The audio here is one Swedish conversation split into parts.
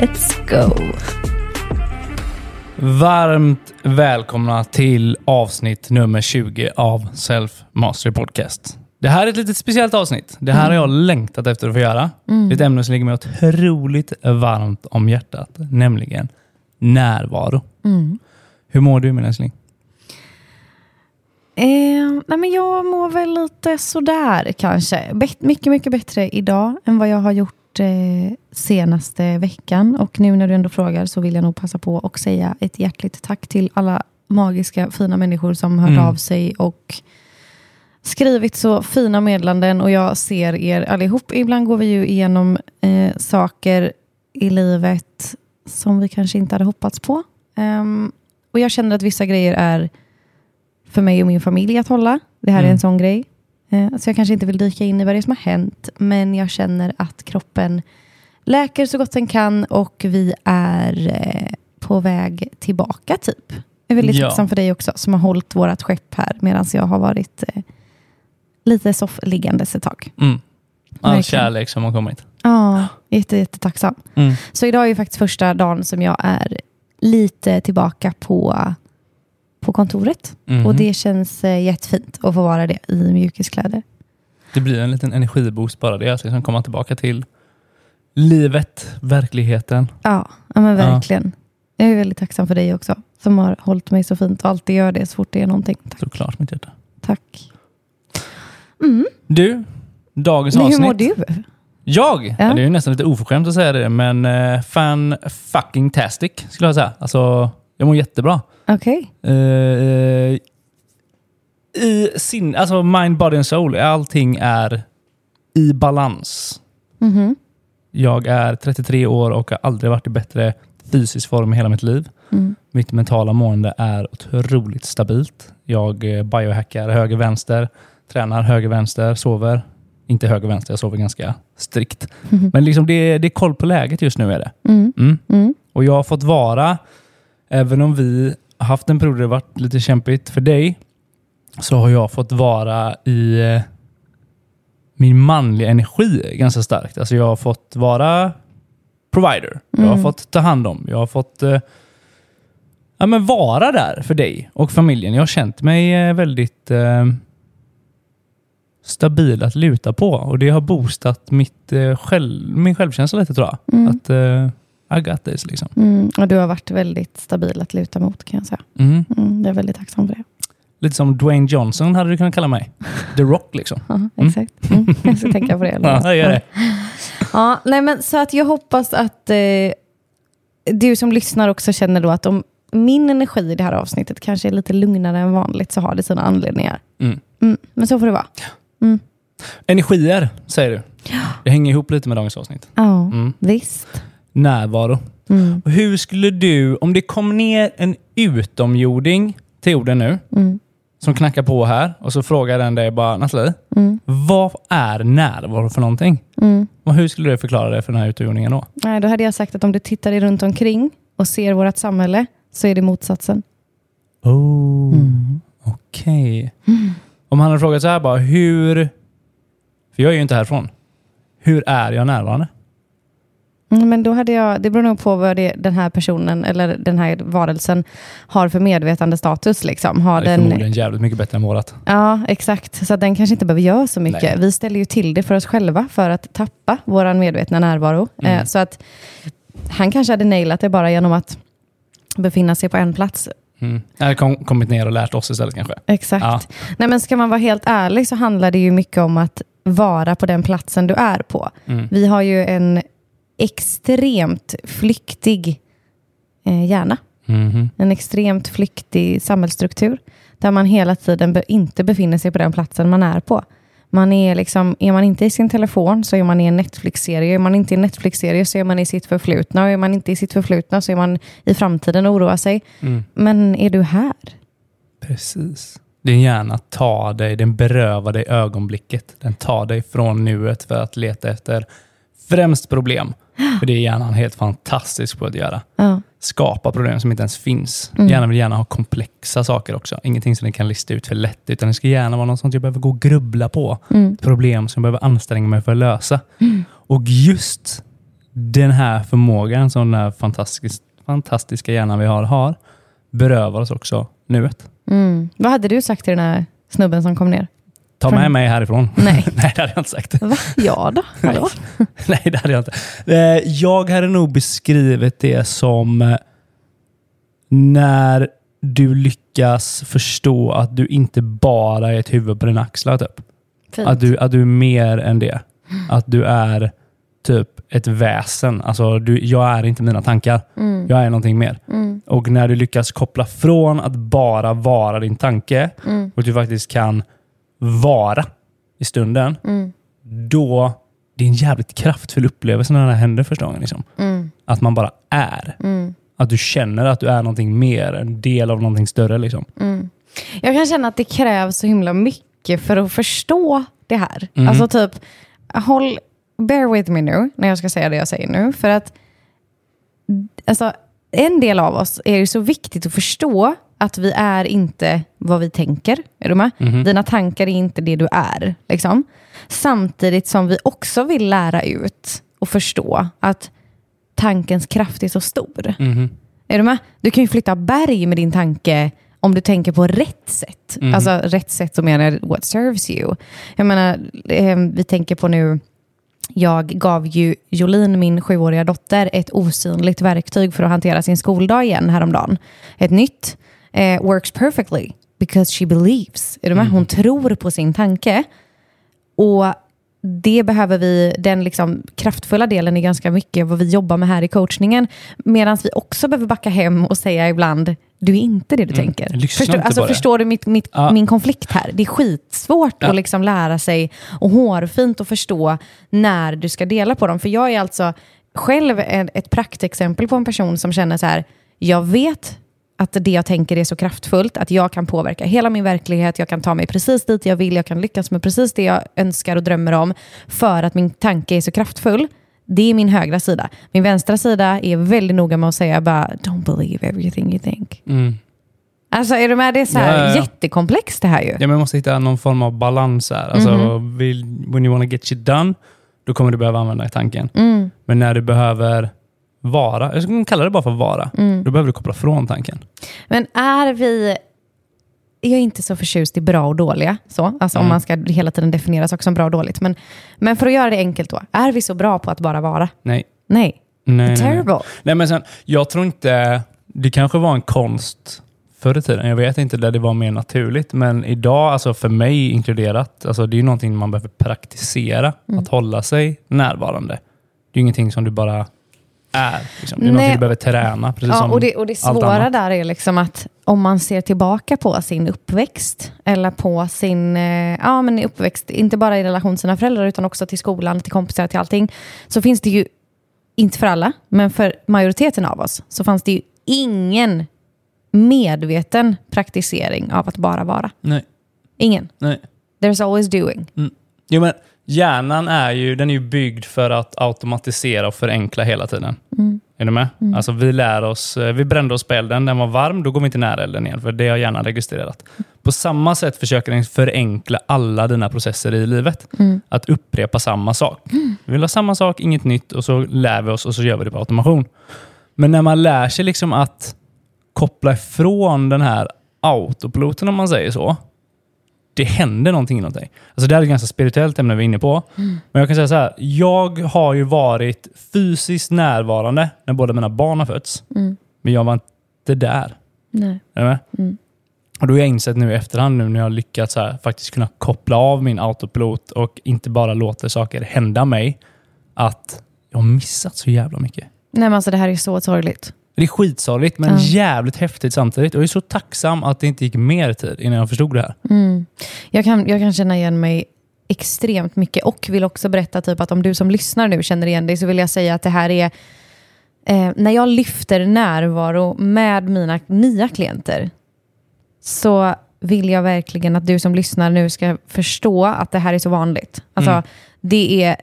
Let's go! Varmt välkomna till avsnitt nummer 20 av Self Mastery Podcast. Det här är ett litet speciellt avsnitt. Det här har jag längtat efter att få göra. Det är ett ämne som ligger mig otroligt varmt om hjärtat, nämligen närvaro. Hur mår du min älskling? Eh, nej men jag mår väl lite sådär kanske. Bet- mycket, mycket bättre idag än vad jag har gjort eh, senaste veckan. Och nu när du ändå frågar så vill jag nog passa på och säga ett hjärtligt tack till alla magiska, fina människor som hört Mm. av sig och skrivit så fina meddelanden och jag ser er allihop. Ibland går vi ju igenom eh, saker i livet som vi kanske inte hade hoppats på. Ehm, och jag känner att vissa grejer är för mig och min familj att hålla. Det här är Mm. en sån grej. Eh, så jag kanske inte vill dyka in i vad det är som har hänt, men jag känner att kroppen läker så gott den kan och vi är eh, på väg tillbaka typ. Jag är väldigt Ja. tacksam för dig också som har hållit vårt skepp här medan jag har varit eh, lite soffliggandes ett tag. Mm. All Verkligen. kärlek som har kommit. Ja, jätte, jättetacksam. Mm. Så idag är ju faktiskt första dagen som jag är lite tillbaka på, på kontoret. Mhm. Och det känns eh, jättefint att få vara det i mjukiskläder. Det blir en liten energiboost bara det. Att liksom komma tillbaka till livet, verkligheten. Ja, ja men Ja. verkligen. Jag är väldigt tacksam för dig också, som har hållit mig så fint och alltid gör det så fort det är någonting. Tack. Såklart mitt hjärta. Tack. Mm. Du, dagens Men hur avsnitt. mår du? Jag? Ja. Ja. det är ju nästan lite oförskämt att säga det, men uh, fan fucking tastic skulle jag säga. Alltså, jag mår jättebra. Okej. Eh, I sin, alltså mind, body and soul, allting är i balans. Mhm. Jag är 33 år och har aldrig varit i bättre fysisk form i hela mitt liv. Mm. Mitt mentala mående är otroligt stabilt. Jag eh, biohackar höger-vänster, tränar höger-vänster, sover. Inte höger-vänster, jag sover ganska strikt. Mhm. Men liksom det, det är koll på läget just nu. är det. Mm. Mm. Mm. Och jag har fått vara, även om vi haft en period där det varit lite kämpigt för dig, så har jag fått vara i eh, min manliga energi ganska starkt. Alltså jag har fått vara provider. Jag har Mm. fått ta hand om. Jag har fått eh, ja, men vara där för dig och familjen. Jag har känt mig eh, väldigt eh, stabil att luta på och det har boostat mitt, eh, själv, min självkänsla lite tror jag. Mm. Att eh, I got this liksom. Mm. Och du har varit väldigt stabil att luta mot kan jag säga. Mm. Mm. Jag är väldigt tacksam för det. Lite som Dwayne Johnson hade du kunnat kalla mig. The Rock liksom. Ja, exakt. Mm. Jag ska tänka på det. Ja, gör det. Ja, nej men, så att jag hoppas att eh, du som lyssnar också känner då att om min energi i det här avsnittet kanske är lite lugnare än vanligt så har det sina anledningar. Mm. Mm, men så får det vara. Energier, säger du. Det hänger ihop lite med dagens avsnitt. Ja, Mm. visst. Närvaro. Mm, Hur skulle du, om det kom ner en utomjording till jorden nu, mm, som knackar på här och så frågar den dig bara, Nathalie, mm, vad är närvaro för någonting? mm. Och hur skulle du förklara det för den här utomjordingen då? Nej, då hade jag sagt att om du tittar dig runt omkring och ser vårt samhälle så är det motsatsen. Oh, okej. Om han hade frågat så här bara, hur... För jag är ju inte härifrån. Hur är jag närvarande? Mm, Men då hade jag, det beror nog på vad det, den här personen eller den här varelsen har för medvetande status. Liksom. Har Det är den, förmodligen jävligt mycket bättre än vårat. Ja, exakt. Så den kanske inte behöver göra så mycket. Nej. Vi ställer ju till det för oss själva för att tappa vår medvetna närvaro. Mm. Eh, så att han kanske hade nailat det bara genom att befinna sig på en plats. Mm. Eller kom, kommit ner och lärt oss istället kanske. Exakt. Ja. Nej, men ska man vara helt ärlig så handlar det ju mycket om att vara på den platsen du är på. Mm. Vi har ju en extremt flyktig eh, hjärna. Mhm. En extremt flyktig samhällsstruktur. Där man hela tiden be- inte befinner sig på den platsen man är på. Man är, liksom, är man inte i sin telefon så är man i en Netflix-serie. Är man inte i en Netflix-serie så är man i sitt förflutna. Och är man inte i sitt förflutna så är man i framtiden och oroar sig. Mm. Men är du här? Precis. Din hjärna tar dig, den berövar dig ögonblicket. Den tar dig från nuet för att leta efter främst problem. För det är hjärnan helt fantastisk på att göra. Ja. Skapa problem som inte ens finns. Mm. Hjärnan vill gärna ha komplexa saker också. Ingenting som den kan lista ut för lätt. Utan det ska gärna vara något sånt jag behöver gå och grubbla på. Mm. Problem som jag behöver anstränga mig för att lösa. Och just den här förmågan som den här fantastisk, fantastiska hjärnan vi har, har berövar oss också nuet. Mm. Vad hade du sagt till den här snubben som kom ner? Ta med mig härifrån. Nej. Nej, det hade jag inte sagt. Va? Ja då? Hallå? Nej, det hade jag inte. Eh, Jag hade nog beskrivit det som eh, när du lyckas förstå att du inte bara är ett huvud på dina axlar. Typ. Fint. Att, du, att du är mer än det. Att du är typ ett väsen. Alltså, du, jag är inte mina tankar. Mm. Jag är någonting mer. Mm. Och när du lyckas koppla från att bara vara din tanke Mm. och du faktiskt kan vara i stunden, Mm. då det är en jävligt kraftfull upplevelse när det här händer första gången. Liksom. Mm. Att man bara är. Mm. Att du känner att du är någonting mer, en del av någonting större. Liksom. Mm. Jag kan känna att det krävs så himla mycket för att förstå det här. Mhm. Alltså typ, håll, bear with me nu när jag ska säga det jag säger nu. För att alltså, en del av oss är det så viktigt att förstå att vi är inte vad vi tänker. Är du med? Mhm. Dina tankar är inte det du är. Liksom. Samtidigt som vi också vill lära ut och förstå att tankens kraft är så stor. Mhm. Är du med? Du kan ju flytta berg med din tanke om du tänker på rätt sätt. Mhm. Alltså rätt sätt som menar what serves you. Jag menar, eh, vi tänker på nu, jag gav ju Jolin, min sjuåriga dotter, ett osynligt verktyg för att hantera sin skoldag igen häromdagen. Ett nytt, eh, works perfectly because she believes. Är du med? Hon tror på sin tanke. Och det behöver vi, den liksom kraftfulla delen är ganska mycket vad vi jobbar med här i coachningen. Medan vi också behöver backa hem och säga ibland, du är inte det du tänker. lyssna Förstår, alltså, förstår du mitt, mitt, Ja. min konflikt här? Det är skitsvårt Ja. att liksom lära sig och hårfint att förstå när du ska dela på dem. För jag är alltså själv ett praktexempel på en person som känner så här, jag vet att det jag tänker är så kraftfullt, att jag kan påverka hela min verklighet, jag kan ta mig precis dit jag vill, jag kan lyckas med precis det jag önskar och drömmer om, för att min tanke är så kraftfull. Det är min högra sida. Min vänstra sida är väldigt noga med att säga bara, don't believe everything you think. Mm. Alltså är du med? Det är så här Ja, ja, ja. jättekomplext det här ju. Ja, men man måste hitta någon form av balans här. Alltså, vill, when you wanna get shit done, då kommer du behöva använda tanken. Mm, Men när du behöver vara, jag skulle kalla det bara för vara, mm. då behöver du koppla från tanken. Men är vi... Jag är inte så förtjust i bra och dåliga, så. Alltså om Mm. man ska hela tiden definiera saker som bra och dåligt. Men, men för att göra det enkelt då, är vi så bra på att bara vara? Nej. Nej. Nej, nej, nej. Terrible. nej men sen, jag tror inte, det kanske var en konst förr i tiden. Jag vet inte, där det var mer naturligt. Men idag, alltså för mig inkluderat, alltså det är någonting man behöver praktisera. Mm. Att hålla sig närvarande. Det är ingenting som du bara är. Liksom. Det är Nej. någonting du behöver träna. Precis Ja, och, det, och det svåra där är liksom att om man ser tillbaka på sin uppväxt eller på sin eh, ja, men uppväxt, inte bara i relation till sina föräldrar utan också till skolan, till kompisar, till allting, så finns det ju, inte för alla, men för majoriteten av oss, så fanns det ju ingen medveten praktisering av att bara vara. Nej, Ingen. nej. There's always doing. Jo, men hjärnan är ju, den är ju byggd för att automatisera och förenkla hela tiden. Mm. Är du med? Alltså vi lär oss, eh, vi brände oss på elden, den var varm, då går vi inte nära elden igen, för det har hjärnan registrerat. På samma sätt försöker den förenkla alla dina processer i livet. Mm. Att upprepa samma sak. Vi vill ha samma sak, inget nytt, och så lär vi oss och så gör vi det på automation. Men när man lär sig liksom att koppla ifrån den här autopiloten, om man säger så, det händer någonting inom dig. Alltså det här är ett ganska spirituellt ämne vi är inne på. Men jag kan säga så här, jag har ju varit fysiskt närvarande när båda mina barn har fötts. Mm. Men jag var inte där. Nej. Är du med? Mm. Och då har jag insett nu i efterhand, nu när jag har lyckats så här, faktiskt kunna koppla av min autopilot och inte bara låter saker hända mig, att jag har missat så jävla mycket. Nej, men alltså det här är så sorgligt. Det är skitsorgligt, men Ja. jävligt häftigt samtidigt. Och jag är så tacksam att det inte gick mer tid innan jag förstod det här. Mm. Jag, kan, jag kan känna igen mig extremt mycket och vill också berätta typ att om du som lyssnar nu känner igen dig så vill jag säga att det här är eh, när jag lyfter närvaro med mina nya klienter så vill jag verkligen att du som lyssnar nu ska förstå att det här är så vanligt. Alltså, Mm. det är,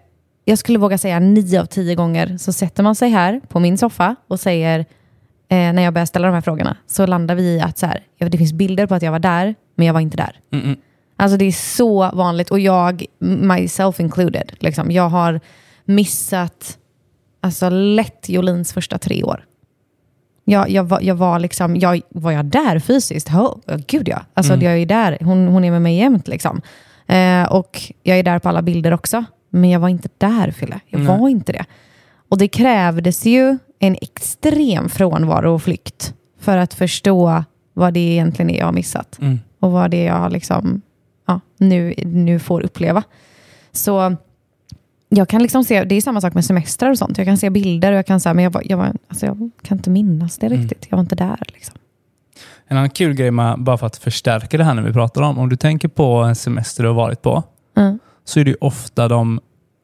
jag skulle våga säga nio av tio gånger så sätter man sig här på min soffa och säger, eh, när jag börjar ställa de här frågorna, så landar vi i att så här, det finns bilder på att jag var där, men jag var inte där. Mm, mm. Alltså det är så vanligt och jag, myself included, liksom, jag har missat alltså, lätt Jolins första tre år. Jag, jag, var, jag var liksom, jag, var jag där fysiskt? Oh, gud ja. Alltså Mm. jag är där, hon, hon är med mig jämt liksom. Eh, och jag är där på alla bilder också. Men jag var inte där Fille, jag Nej. var inte det. Och det krävdes ju en extrem frånvaro och flykt för att förstå vad det egentligen är jag har missat Mm. och vad det är jag liksom, ja, nu, nu får uppleva. Så jag kan liksom se, det är samma sak med semestrar och sånt. Jag kan se bilder och jag kan säga, men jag, var, jag, var, alltså jag kan inte minnas det Mm. riktigt. Jag var inte där. Liksom. En annan kul grej, med, bara för att förstärka det här när vi pratar om, om du tänker på en semester du har varit på, Mm. Så är det ofta de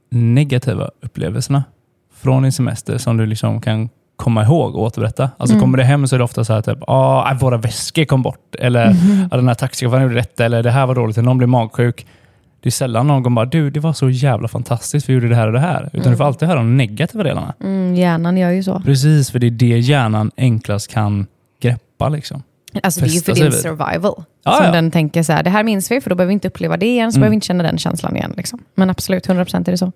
negativa upplevelserna från din semester som du liksom kan komma ihåg och återberätta. Alltså Mm. kommer det hem så är det ofta så här typ, ah, våra väskor kom bort, eller Mhm. ah, den här taxichauffören gjorde detta, eller det här var dåligt, eller någon blev magsjuk. Det är sällan någon bara, du det var så jävla fantastiskt, vi gjorde det här och det här. Utan du får alltid höra de negativa delarna. Mm, hjärnan gör ju så. Precis, för det är det hjärnan enklast kan greppa. Liksom. Alltså, det är ju för din survival. Ja, som ja. den tänker så här, det här minns vi för då behöver vi inte uppleva det igen, så Mm. behöver vi inte känna den känslan igen. Liksom. Men absolut, 100% är det så.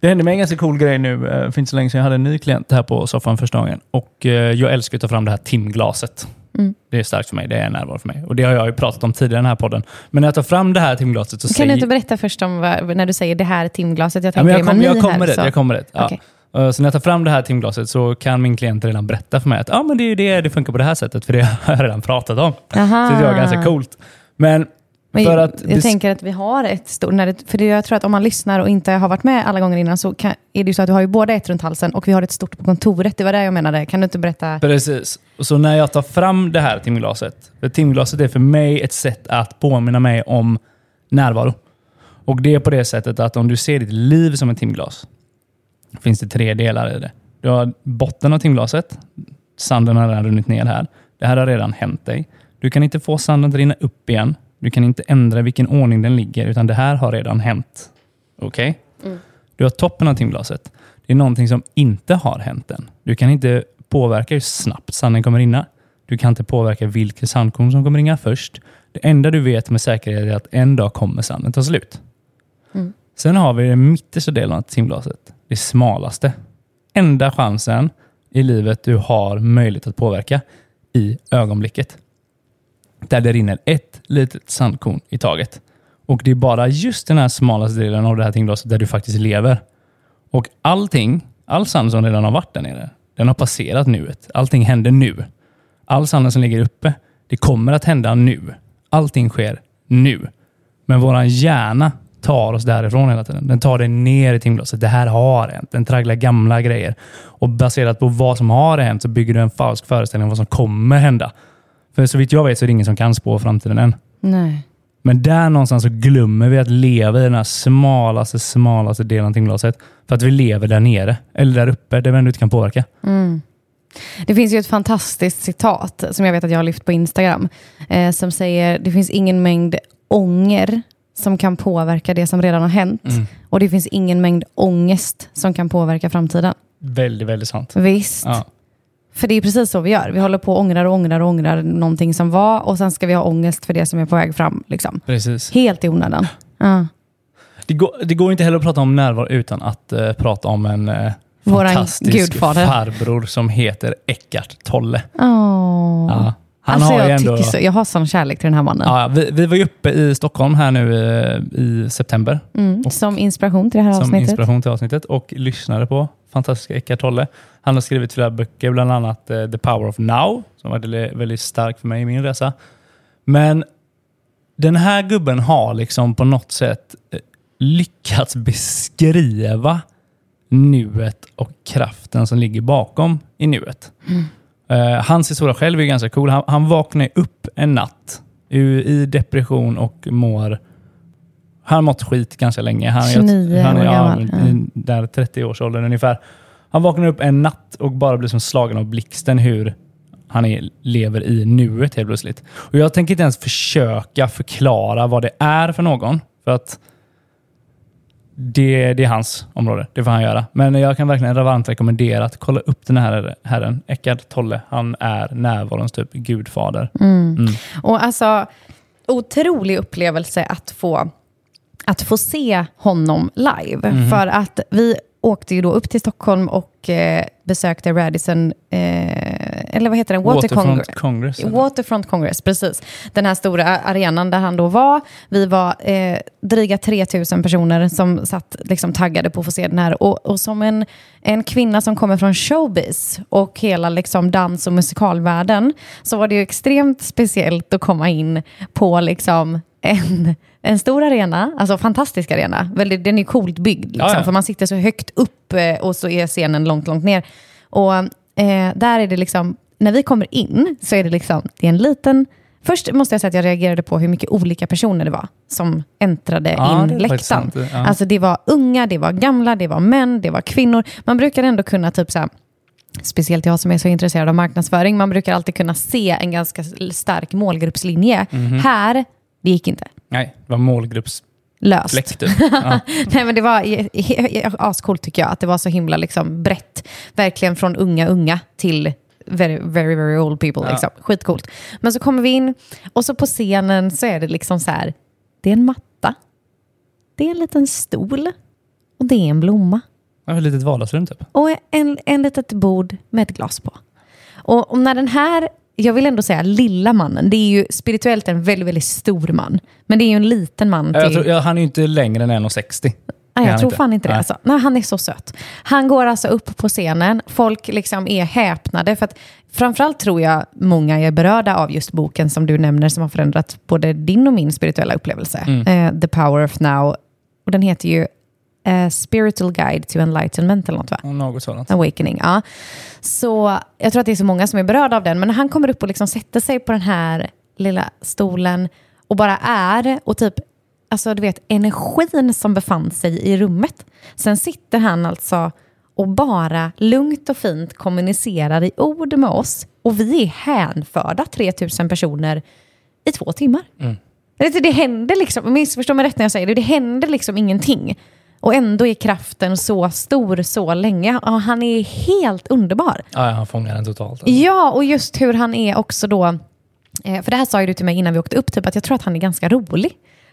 Det hände mig en ganska cool grej nu, eh, för inte så länge sedan. Jag hade en ny klient här på soffan första gången. Och eh, jag älskar att ta fram det här timglaset. Mm. Det är starkt för mig, det är närvaro för mig. Och det har jag ju pratat om tidigare i den här podden. Men när jag tar fram det här timglaset så Kan säger... du inte berätta först om vad, när du säger det här är timglaset? Jag Ja, tänker, är jag, kom, jag kommer så... Jag kommer dit. Ja. Eh, Så när jag tar fram det här timglaset så kan min klient redan berätta för mig att ah, men det är det, det funkar på det här sättet, för det har jag redan pratat om. Aha. Så det är ganska coolt. Men Men för att... jag tänker att vi har ett stort... När det, för det, jag tror att om man lyssnar och inte har varit med alla gånger innan så kan, är det ju så att du har ju både ett runt halsen och vi har ett stort på kontoret. Det var det jag menade. Kan du inte berätta? Precis. Så när jag tar fram det här timglaset, för timglaset är för mig ett sätt att påminna mig om närvaro. Och det är på det sättet att om du ser ditt liv som ett timglas, finns det tre delar i det. Du har botten av timglaset, sanden har redan runnit ner här. Det här har redan hänt dig. Du kan inte få sanden att rinna upp igen. Du kan inte ändra vilken ordning den ligger, utan det här har redan hänt. Okej? Du har toppen av timglaset. Det är någonting som inte har hänt än. Du kan inte påverka hur snabbt sanden kommer rinna. Du kan inte påverka vilket sandkorn som kommer ringa först. Det enda du vet med säkerhet är att en dag kommer sanden ta slut. Mm. Sen har vi den mittersta delen av timglaset. Det smalaste. Enda chansen i livet du har möjlighet att påverka i ögonblicket. Där det rinner ett litet sandkorn i taget. Och det är bara just den här smalaste delen av det här timglaset där du faktiskt lever. Och allting, all sand som redan har varit där nere, den har passerat nuet. Allting händer nu. All sanden som ligger uppe, det kommer att hända nu. Allting sker nu. Men våran hjärna tar oss därifrån hela tiden. Den tar det ner i timglaset. Det här har hänt. Den tragglar gamla grejer. Och baserat på vad som har hänt så bygger du en falsk föreställning om vad som kommer hända. För så vitt jag vet så är det ingen som kan spå framtiden än. Nej. Men där någonstans så glömmer vi att leva i den här smalaste, smalaste delen av timglaset. För att vi lever där nere. Eller där uppe, där vi ändå inte kan påverka. Mm. Det finns ju ett fantastiskt citat som jag vet att jag har lyft på Instagram. Eh, som säger, det finns ingen mängd ånger som kan påverka det som redan har hänt. Mm. Och det finns ingen mängd ångest som kan påverka framtiden. Väldigt, väldigt sant. Visst. Ja. För det är precis så vi gör. Vi håller på och ångrar och ångrar och ångrar någonting som var och sen ska vi ha ångest för det som är på väg fram. Liksom. Precis. Helt i onödan. Ja. Det går, det går inte heller att prata om närvaro utan att eh, prata om en Våran fantastisk gudfader. farbror som heter Eckart Tolle. Åh. Ja. Han alltså, har jag, ändå... tycker så, jag har sån kärlek till den här mannen. Ja, vi, vi var ju uppe i Stockholm här nu eh, i september Mm. Som inspiration till det här som avsnittet. inspiration till avsnittet och lyssnade på fantastiska Eckart Tolle. Han har skrivit flera böcker, bland annat eh, The Power of Now, som var väldigt, stark för mig i min resa. Men den här gubben har liksom på något sätt eh, lyckats beskriva nuet och kraften som ligger bakom i nuet. Eh, hans historia själv är ganska cool. Han, han vaknar upp en natt i, i depression och mår Han har mått skit ganska länge. Han, 29 han, år ja, gammal. men Där 30-årsåldern ungefär. Han vaknar upp en natt och bara blir som slagen av blixten hur han är, lever i nuet helt plötsligt. Och jag tänker inte ens försöka förklara vad det är för någon. För att det, det är hans område. Det får han göra. Men jag kan verkligen varmt rekommendera att kolla upp den här herren, Eckart Tolle. Han är närvarons typ gudfader. Mm. Och alltså, otrolig upplevelse att få, att få se honom live. Mhm. För att vi åkte ju då upp till Stockholm och eh, besökte Radisson, eh, eller vad heter den? Water Waterfront Congress. Congress. eller? Waterfront Congress, precis. Den här stora arenan där han då var. Vi var eh, dryga 3000 personer som satt liksom taggade på att få se den här. Och, och som en, en kvinna som kommer från showbiz och hela liksom dans och musikalvärlden så var det ju extremt speciellt att komma in på liksom en, en stor arena, alltså fantastisk arena. Väldigt, den är coolt byggd, liksom, Ja, ja. för man sitter så högt upp eh, och så är scenen långt, långt ner. Och eh, där är det liksom, när vi kommer in så är det liksom, det är en liten Först måste jag säga att jag reagerade på hur mycket olika personer det var som äntrade Ja, in läktaren. ja. Alltså det var unga, det var gamla, det var män, det var kvinnor. Man brukar ändå kunna typ så här, Speciellt jag som är så intresserad av marknadsföring. Man brukar alltid kunna se en ganska stark målgruppslinje. Mhm. Här, det gick inte. Nej, det var målgruppsfläkt. Löst. Typ. Ja. Nej, men det var ascoolt tycker jag, att det var så himla liksom brett. Verkligen från unga, unga till very, very, very old people. Ja. Liksom. Skitcoolt. Men så kommer vi in och så på scenen så är det liksom så här, det är en matta, det är en liten stol och det är en blomma. Var ett litet vardagsrum typ. Och en, en litet bord med ett glas på. Och, och när den här, jag vill ändå säga lilla mannen, det är ju spirituellt en väldigt, väldigt stor man. Men det är ju en liten man till... Jag tror, ja, han är ju inte längre än 1,60. Nej, jag tror inte. fan inte det. Alltså. Nej, han är så söt. Han går alltså upp på scenen. Folk liksom är häpnade. För att framförallt tror jag många är berörda av just boken som du nämner som har förändrat både din och min spirituella upplevelse. Mm. Eh, The Power of Now. Och den heter ju eh, Spiritual Guide to Enlightenment eller något va? Något sådant. Awakening, ja. Så jag tror att det är så många som är berörda av den. Men när han kommer upp och liksom sätter sig på den här lilla stolen och bara är och typ, alltså du vet, energin som befann sig i rummet. Sen sitter han alltså och bara lugnt och fint kommunicerar i ord med oss. Och vi är hänförda, 3000 personer, i två timmar. Det, det händer liksom, missförstå mig rätt när jag säger det, det händer liksom ingenting. Och ändå är kraften så stor så länge. Ja, han är helt underbar. Ja, ja, han fångar den totalt. Alltså. Ja, och just hur han är också då. eh, För det här sa ju du till mig innan vi åkte upp, typ, att jag tror att han är ganska rolig.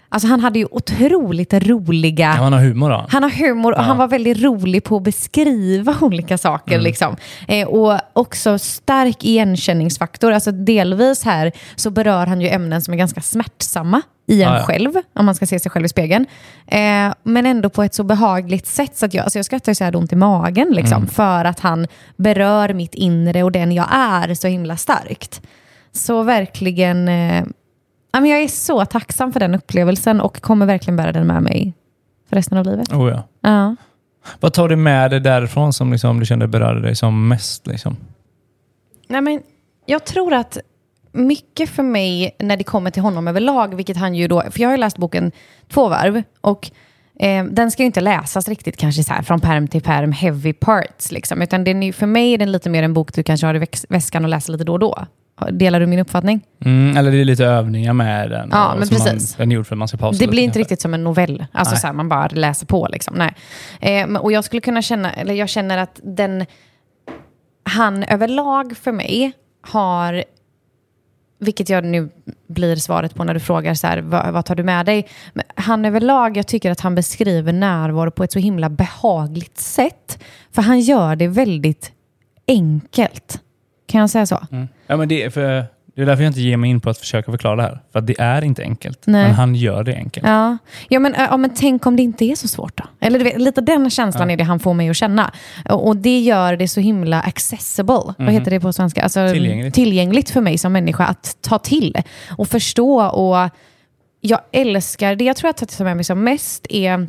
Alltså han hade ju otroligt roliga... Ja, han har humor då. Han har humor och han var väldigt rolig på att beskriva olika saker. Mm. Liksom. Eh, och också stark igenkänningsfaktor. Alltså delvis här så berör han ju ämnen som är ganska smärtsamma i en Ja, ja. själv, om man ska se sig själv i spegeln. Eh, men ändå på ett så behagligt sätt så att jag, alltså jag skrattar ju så här ont i magen. Liksom, Mm. För att han berör mitt inre och den jag är så himla starkt. Så verkligen, eh, ja, men jag är så tacksam för den upplevelsen och kommer verkligen bära den med mig för resten av livet. Oh, ja. Ja. Vad tar du med dig därifrån som liksom, du kände berörde dig som mest? Liksom? Nej, men jag tror att mycket för mig när det kommer till honom överlag, vilket han ju då, för jag har ju läst boken två varv och eh, den ska ju inte läsas riktigt kanske så här från perm till perm, heavy parts liksom, utan den är, för mig är den lite mer en bok du kanske har i väskan och läser lite då och då. Delar du min uppfattning? Mm, eller det är lite övningar med den. Ja, men precis. Man, den är gjord för att man ska pausa Det blir inte riktigt som en novell, alltså Nej. så här, man bara läser på. Liksom. Nej. Eh, och jag skulle kunna känna, eller jag känner att den, han överlag för mig har, vilket jag nu blir svaret på när du frågar så här, vad, vad tar du med dig? Men han överlag, jag tycker att han beskriver närvaro på ett så himla behagligt sätt. För han gör det väldigt enkelt. Kan jag säga så? Mm. Ja, men det, är för, det är därför jag inte ger mig in på att försöka förklara det här. För att det är inte enkelt. Nej. Men han gör det enkelt. Ja, ja, men, ja men tänk om det inte är så svårt då? Eller vet, lite den känslan är det han får mig att känna. Och, och det gör det så himla accessible. Vad heter det på svenska? Alltså, Tillgängligt. tillgängligt för mig som människa att ta till och förstå. Och jag älskar, det jag tror att jag tar med mig som mest är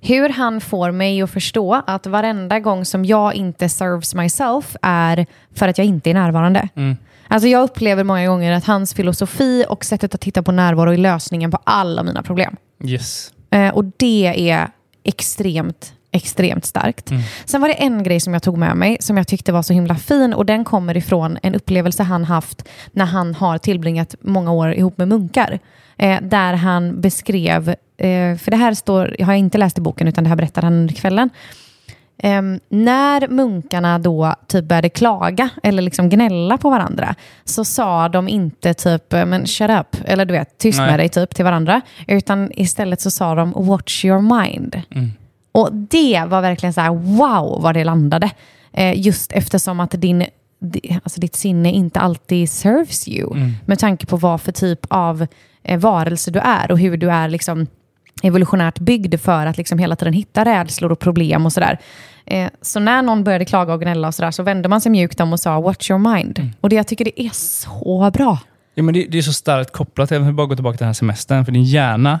hur han får mig att förstå att varenda gång som jag inte serves myself är för att jag inte är närvarande. Alltså jag upplever många gånger att hans filosofi och sättet att titta på närvaro är lösningen på alla mina problem. Yes. Eh, och det är extremt, extremt starkt. Sen var det en grej som jag tog med mig som jag tyckte var så himla fin och den kommer ifrån en upplevelse han haft när han har tillbringat många år ihop med munkar. Eh, där han beskrev, eh, för det här står, jag har inte läst i boken utan det här berättar han under kvällen. Ehm, när munkarna då typ började klaga eller liksom gnälla på varandra så sa de inte typ men shut up eller du vet tyst Nej. med dig typ till varandra utan istället så sa de watch your mind. Och det var verkligen så här wow vad det landade. Eh, just eftersom att din, di- alltså ditt sinne inte alltid serves you med tanke på vad för typ av eh, varelse du är och hur du är liksom evolutionärt byggd för att liksom hela tiden hitta rädslor och problem och sådär. Eh, så när någon började klaga och gnälla och sådär så vände man sig mjukt om och sa watch your mind. Och det, jag tycker det är så bra. Ja, men det, det är så starkt kopplat, även om vi bara går tillbaka till den här semestern, för din hjärna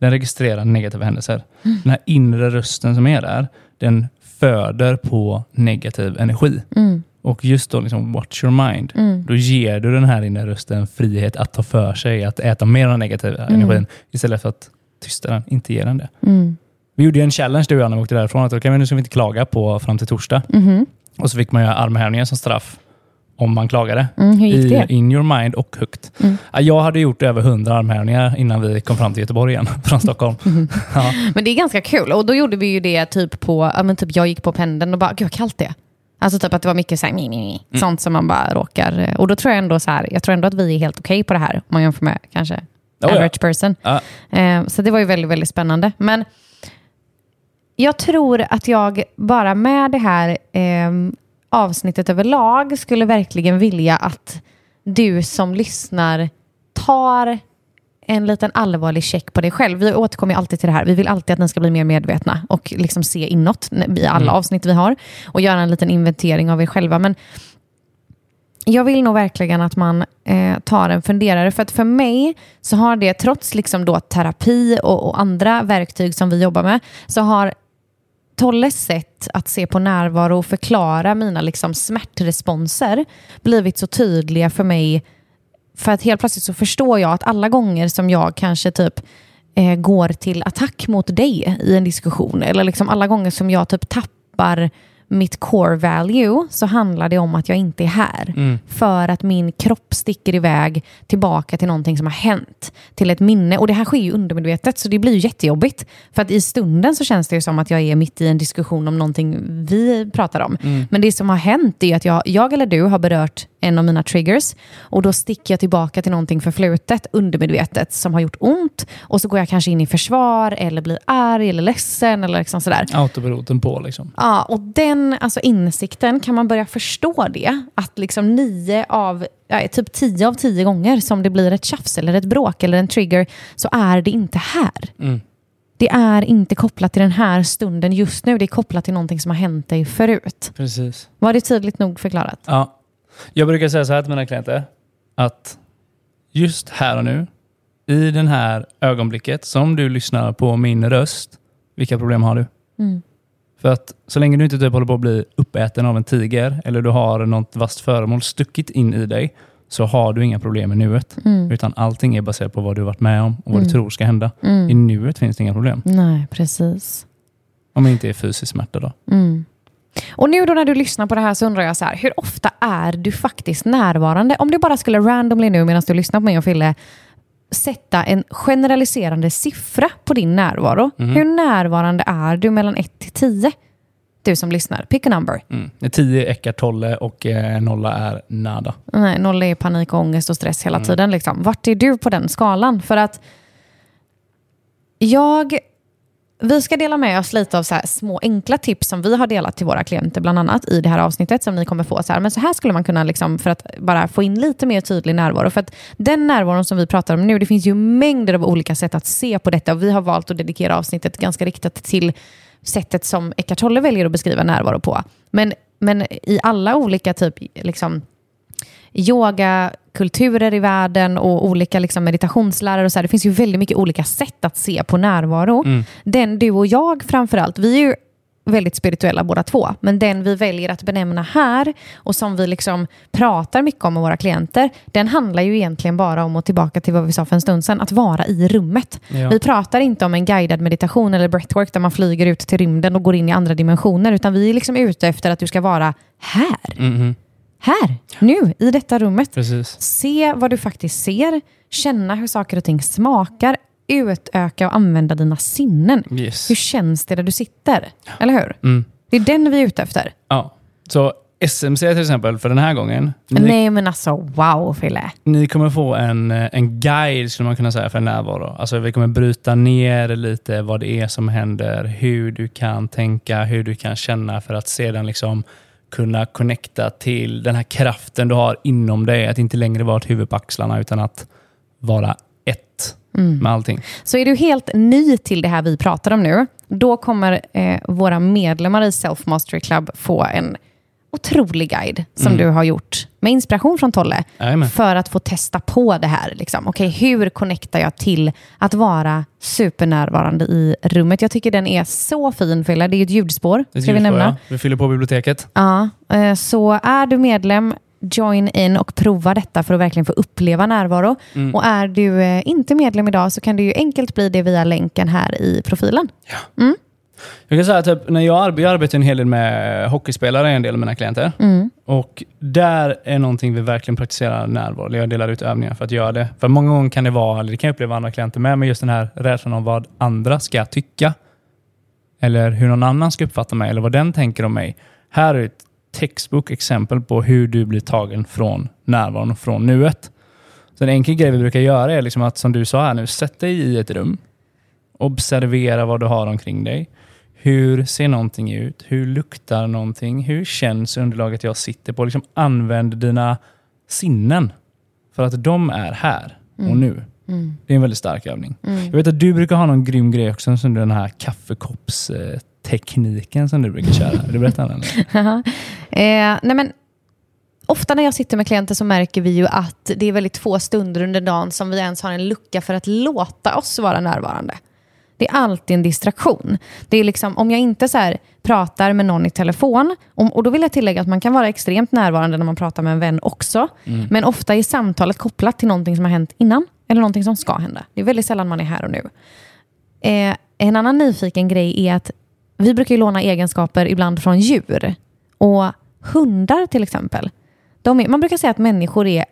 den registrerar negativa händelser. Mm. Den här inre rösten som är där, den föder på negativ energi. Mm. Och just då, liksom, watch your mind, då ger du den här inre rösten frihet att ta för sig, att äta mer av den negativa Mm. energin, istället för att tysta den, inte ge den det. Vi gjorde ju en challenge du och jag när vi åkte därifrån, att okay, nu ska vi inte klaga på fram till torsdag. Mm-hmm. Och så fick man göra armhävningar som straff om man klagade. Mm, hur gick I, det? Mm. in your mind och högt. Ja, Jag hade gjort över 100 armhävningar innan vi kom fram till Göteborg igen från Stockholm. Mm-hmm. Ja. Men det är ganska kul. Och då gjorde vi ju det typ på, ja men typ jag gick på pendeln och bara, gud vad kallt det är. Alltså typ att det var mycket så här, mi, mi, mi, Mm. sånt som man bara råkar. eh, Och då tror jag ändå så här, jag tror ändå att vi är helt okej på det här. Om man jämför med kanske Oh, ja. average person. Ja. Eh, så det var ju väldigt, väldigt spännande. Men jag tror att jag bara med det här eh, avsnittet överlag skulle verkligen vilja att du som lyssnar tar en liten allvarlig check på dig själv. Vi återkommer alltid till det här. Vi vill alltid att ni ska bli mer medvetna och liksom se inåt i alla avsnitt vi har och göra en liten inventering av er själva. Men jag vill nog verkligen att man eh, tar en funderare. För att för mig så har det, trots liksom då terapi och, och andra verktyg som vi jobbar med, så har Tolles sätt att se på närvaro och förklara mina liksom smärtresponser blivit så tydliga för mig. För att helt plötsligt så förstår jag att alla gånger som jag kanske typ eh, går till attack mot dig i en diskussion eller liksom alla gånger som jag typ tappar mitt core value så handlar det om att jag inte är här. För att min kropp sticker iväg tillbaka till någonting som har hänt. Till ett minne. Och det här sker ju undermedvetet så det blir ju jättejobbigt. För att i stunden så känns det ju som att jag är mitt i en diskussion om någonting vi pratar om. Men det som har hänt är att jag, jag eller du har berört en av mina triggers och då sticker jag tillbaka till någonting förflutet, undermedvetet, som har gjort ont. Och så går jag kanske in i försvar eller blir arg eller ledsen eller liksom sådär. Autopiloten på liksom. Ja, och den alltså insikten, kan man börja förstå det? Att liksom nio av, ja, typ tio av tio gånger som det blir ett tjafs eller ett bråk eller en trigger så är det inte här. Mm. Det är inte kopplat till den här stunden just nu, det är kopplat till någonting som har hänt dig förut. Precis. Var det tydligt nog förklarat? Ja. Jag brukar säga så här till mina klienter, att just här och nu, i det här ögonblicket som du lyssnar på min röst, vilka problem har du? Mm. För att så länge du inte typ håller på att bli uppäten av en tiger eller du har något vasst föremål stuckit in i dig så har du inga problem i nuet. Mm. Utan allting är baserat på vad du har varit med om och vad du tror ska hända. I nuet finns det inga problem. Nej, precis. Om det inte är fysisk smärta då. Och nu då när du lyssnar på det här så undrar jag så här, hur ofta är du faktiskt närvarande? Om du bara skulle randomly nu medan du lyssnar på mig och Fille sätta en generaliserande siffra på din närvaro. Hur närvarande är du mellan 1 till 10? Du som lyssnar, pick a number. Mm. 10 är Eckart Tolle och eh, nolla är nada. Nej, noll är panik, och ångest och stress hela tiden. Liksom. Vart är du på den skalan? För att jag... Vi ska dela med oss lite av så här små enkla tips som vi har delat till våra klienter, bland annat i det här avsnittet som ni kommer få. Så här, men så här skulle man kunna, liksom, för att bara få in lite mer tydlig närvaro. För att den närvaron som vi pratar om nu, det finns ju mängder av olika sätt att se på detta. Och vi har valt att dedikera avsnittet ganska riktat till sättet som Eckart Tolle väljer att beskriva närvaro på. Men, men i alla olika typ, liksom, yogakulturer i världen och olika liksom, meditationslärare. Och så här. Det finns ju väldigt mycket olika sätt att se på närvaro. Den du och jag framförallt, vi är ju väldigt spirituella båda två. Men den vi väljer att benämna här och som vi liksom pratar mycket om med våra klienter, den handlar ju egentligen bara om, och tillbaka till vad vi sa för en stund sedan, att vara i rummet. Ja. Vi pratar inte om en guidad meditation eller breathwork där man flyger ut till rymden och går in i andra dimensioner, utan vi är liksom ute efter att du ska vara här. Mhm. Här, nu, i detta rummet. Precis. Se vad du faktiskt ser, känna hur saker och ting smakar, utöka och använda dina sinnen. Yes. Hur känns det där du sitter? Eller hur? Mm. Det är den vi är ute efter. Ja. Så SMC till exempel, för den här gången. Ni, Nej men alltså, wow Fille. ni kommer få en, eh, en guide, skulle man kunna säga, för närvaro. Alltså, vi kommer bryta ner lite vad det är som händer, hur du kan tänka, hur du kan känna för att sedan liksom kunna connecta till den här kraften du har inom dig. Att inte längre vara ett huvud på axlarna, utan att vara ett med allting. Så är du helt ny till det här vi pratar om nu, då kommer eh, våra medlemmar i Self Mastery Club få en otrolig guide som du har gjort med inspiration från Tolle Jajamän. för att få testa på det här. Liksom. Okej, hur connectar jag till att vara supernärvarande i rummet? Jag tycker den är så fin, Fille. Det är ett ljudspår, Ett ska vi ljudspår, nämna. ja. Vi fyller på biblioteket. Ja, eh, så är du medlem, join in och prova detta för att verkligen få uppleva närvaro. Mm. Och är du eh, inte medlem idag så kan du ju enkelt bli det via länken här i profilen. Jag kan säga att typ, när jag, arbetar, jag arbetar en hel del med hockeyspelare, en del av mina klienter. Mm. Och där är någonting vi verkligen praktiserar närvaro. Jag delar ut övningar för att göra det. För många gånger kan det vara, eller det kan jag uppleva andra klienter med, men just den här rädslan om vad andra ska tycka. Eller hur någon annan ska uppfatta mig, eller vad den tänker om mig. Här är ett textbook exempel på hur du blir tagen från närvaron och från nuet. Så en enkel grej vi brukar göra är liksom att, som du sa här nu, sätt dig i ett rum. Observera vad du har omkring dig. Hur ser någonting ut? Hur luktar någonting? Hur känns underlaget jag sitter på? Liksom använd dina sinnen för att de är här och nu. Det är en väldigt stark övning. Jag vet att du brukar ha någon grym grej också, som den här kaffekoppstekniken som du brukar köra. Vill du berätta om den? Eh, nej men, ofta när jag sitter med klienter så märker vi ju att det är väldigt få stunder under dagen som vi ens har en lucka för att låta oss vara närvarande. Det är alltid en distraktion. Det är liksom, om jag inte så här pratar med någon i telefon, om, och då vill jag tillägga att man kan vara extremt närvarande när man pratar med en vän också, men ofta är samtalet kopplat till någonting som har hänt innan, eller någonting som ska hända. Det är väldigt sällan man är här och nu. Eh, en annan nyfiken grej är att vi brukar ju låna egenskaper ibland från djur. Och hundar till exempel. Är, man brukar säga att människor är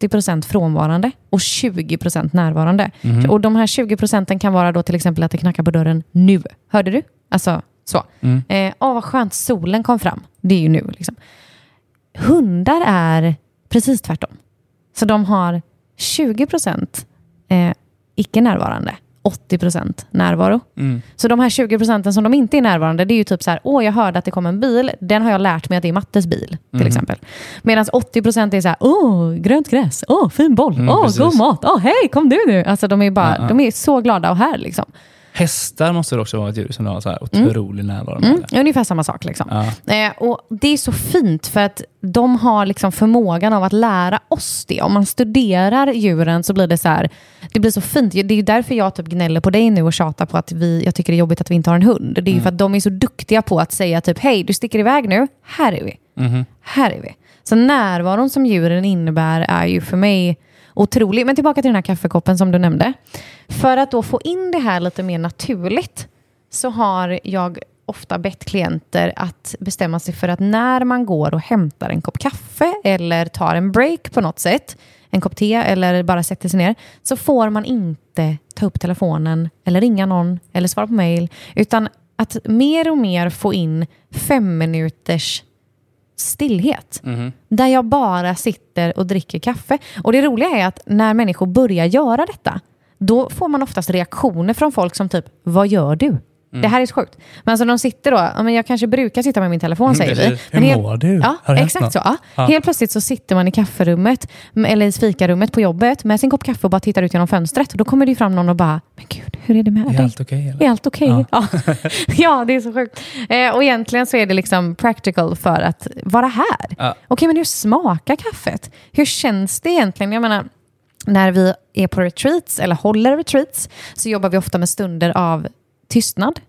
80% frånvarande och 20% närvarande. Och de här 20% kan vara då till exempel att det knackar på dörren nu. Hörde du? Alltså så. Mm. Eh, åh, vad skönt, solen kom fram. Det är ju nu. Liksom. Hundar är precis tvärtom. Så de har 20% eh, icke närvarande, 80% närvaro. Mm. Så de här 20 procenten som de inte är närvarande, det är ju typ så här, åh jag hörde att det kom en bil, den har jag lärt mig att det är Mattes bil, till Mhm. exempel. Medan 80 procent är så här, åh grönt gräs, åh fin boll, Mm, åh precis. god mat, åh hej kom du nu. Alltså de är bara, Ja, ja. de är så glada och här liksom. Hästar måste det också vara ett djur som du har så här otrolig närvaro med. Mm, ungefär samma sak. Liksom. Ja. Eh, och Det är så fint för att de har liksom förmågan av att lära oss det. Om man studerar djuren så blir det så här, det blir så fint. Det är därför jag typ gnäller på dig nu och tjatar på att vi, jag tycker det är jobbigt att vi inte har en hund. Det är ju för att de är så duktiga på att säga typ, hej du sticker iväg nu, här är vi. Mhm. Här är vi. Så närvaron som djuren innebär är ju för mig otrolig. Men tillbaka till den här kaffekoppen som du nämnde. För att då få in det här lite mer naturligt så har jag ofta bett klienter att bestämma sig för att när man går och hämtar en kopp kaffe eller tar en break på något sätt, en kopp te eller bara sätter sig ner, så får man inte ta upp telefonen eller ringa någon eller svara på mail, utan att mer och mer få in fem minuters stillhet. Där jag bara sitter och dricker kaffe. Och det roliga är att när människor börjar göra detta, då får man oftast reaktioner från folk som typ, vad gör du? Det här är så sjukt. Men alltså de sitter då, ja, men jag kanske brukar sitta med min telefon säger vi. Hur Men helt- mår du? Ja, exakt så. Ja. Ja. Helt plötsligt så sitter man i kafferummet, eller i fikarummet på jobbet med sin kopp kaffe och bara tittar ut genom fönstret. Och då kommer det fram någon och bara, men gud, hur är det med Är dig? allt okej? eller? Är allt okej? Ja. Ja. det är så sjukt. Eh, och egentligen så är det liksom practical för att vara här. Ja. Okej, men hur smakar kaffet? Hur känns det egentligen? Jag menar, när vi är på retreats eller håller retreats så jobbar vi ofta med stunder av tystnad.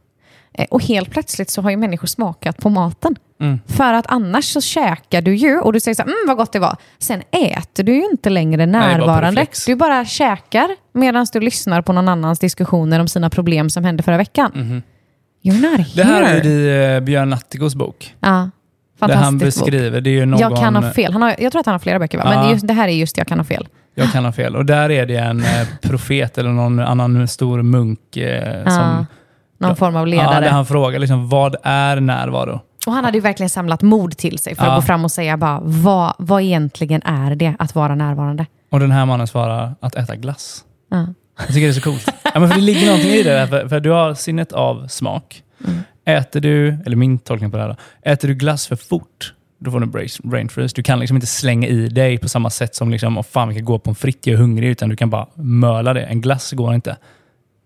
Eh, Och helt plötsligt så har ju människor smakat på maten. Mm. För att annars så käkar du ju och du säger så här, mm vad gott det var. Sen äter du ju inte längre bara närvarande. reflex. du bara käkar medan du lyssnar på någon annans diskussioner om sina problem som hände förra veckan. You're not here. Det här är i eh, Björn Natthikos bok. Ja, Där han fantastisk bok. beskriver, det är ju någon... Jag kan ha fel. Han har, jag tror att han har flera böcker, va? Ja. men just, det här är just Jag kan ha fel. Jag kan ha fel. Och där är det en eh, profet eller någon annan stor munk eh, som... Någon Ja. form av Ja, ledare. där han frågar liksom, vad är närvaro? Och han hade ju verkligen samlat mod till sig för Ja. att gå fram och säga bara, vad, vad egentligen är det att vara närvarande? Och den här mannen svarar att äta glass. Ja. Jag tycker det är så coolt. Ja, men för det ligger någonting i det, där, för, för du har sinnet av smak. Mm. Äter du, eller min tolkning på det här då, äter du glass för fort, då får du brain, brain freeze. Du kan liksom inte slänga i dig på samma sätt som liksom, oh, fan vi kan gå på en fritt, jag är hungrig, utan du kan bara möla det. En glass går inte.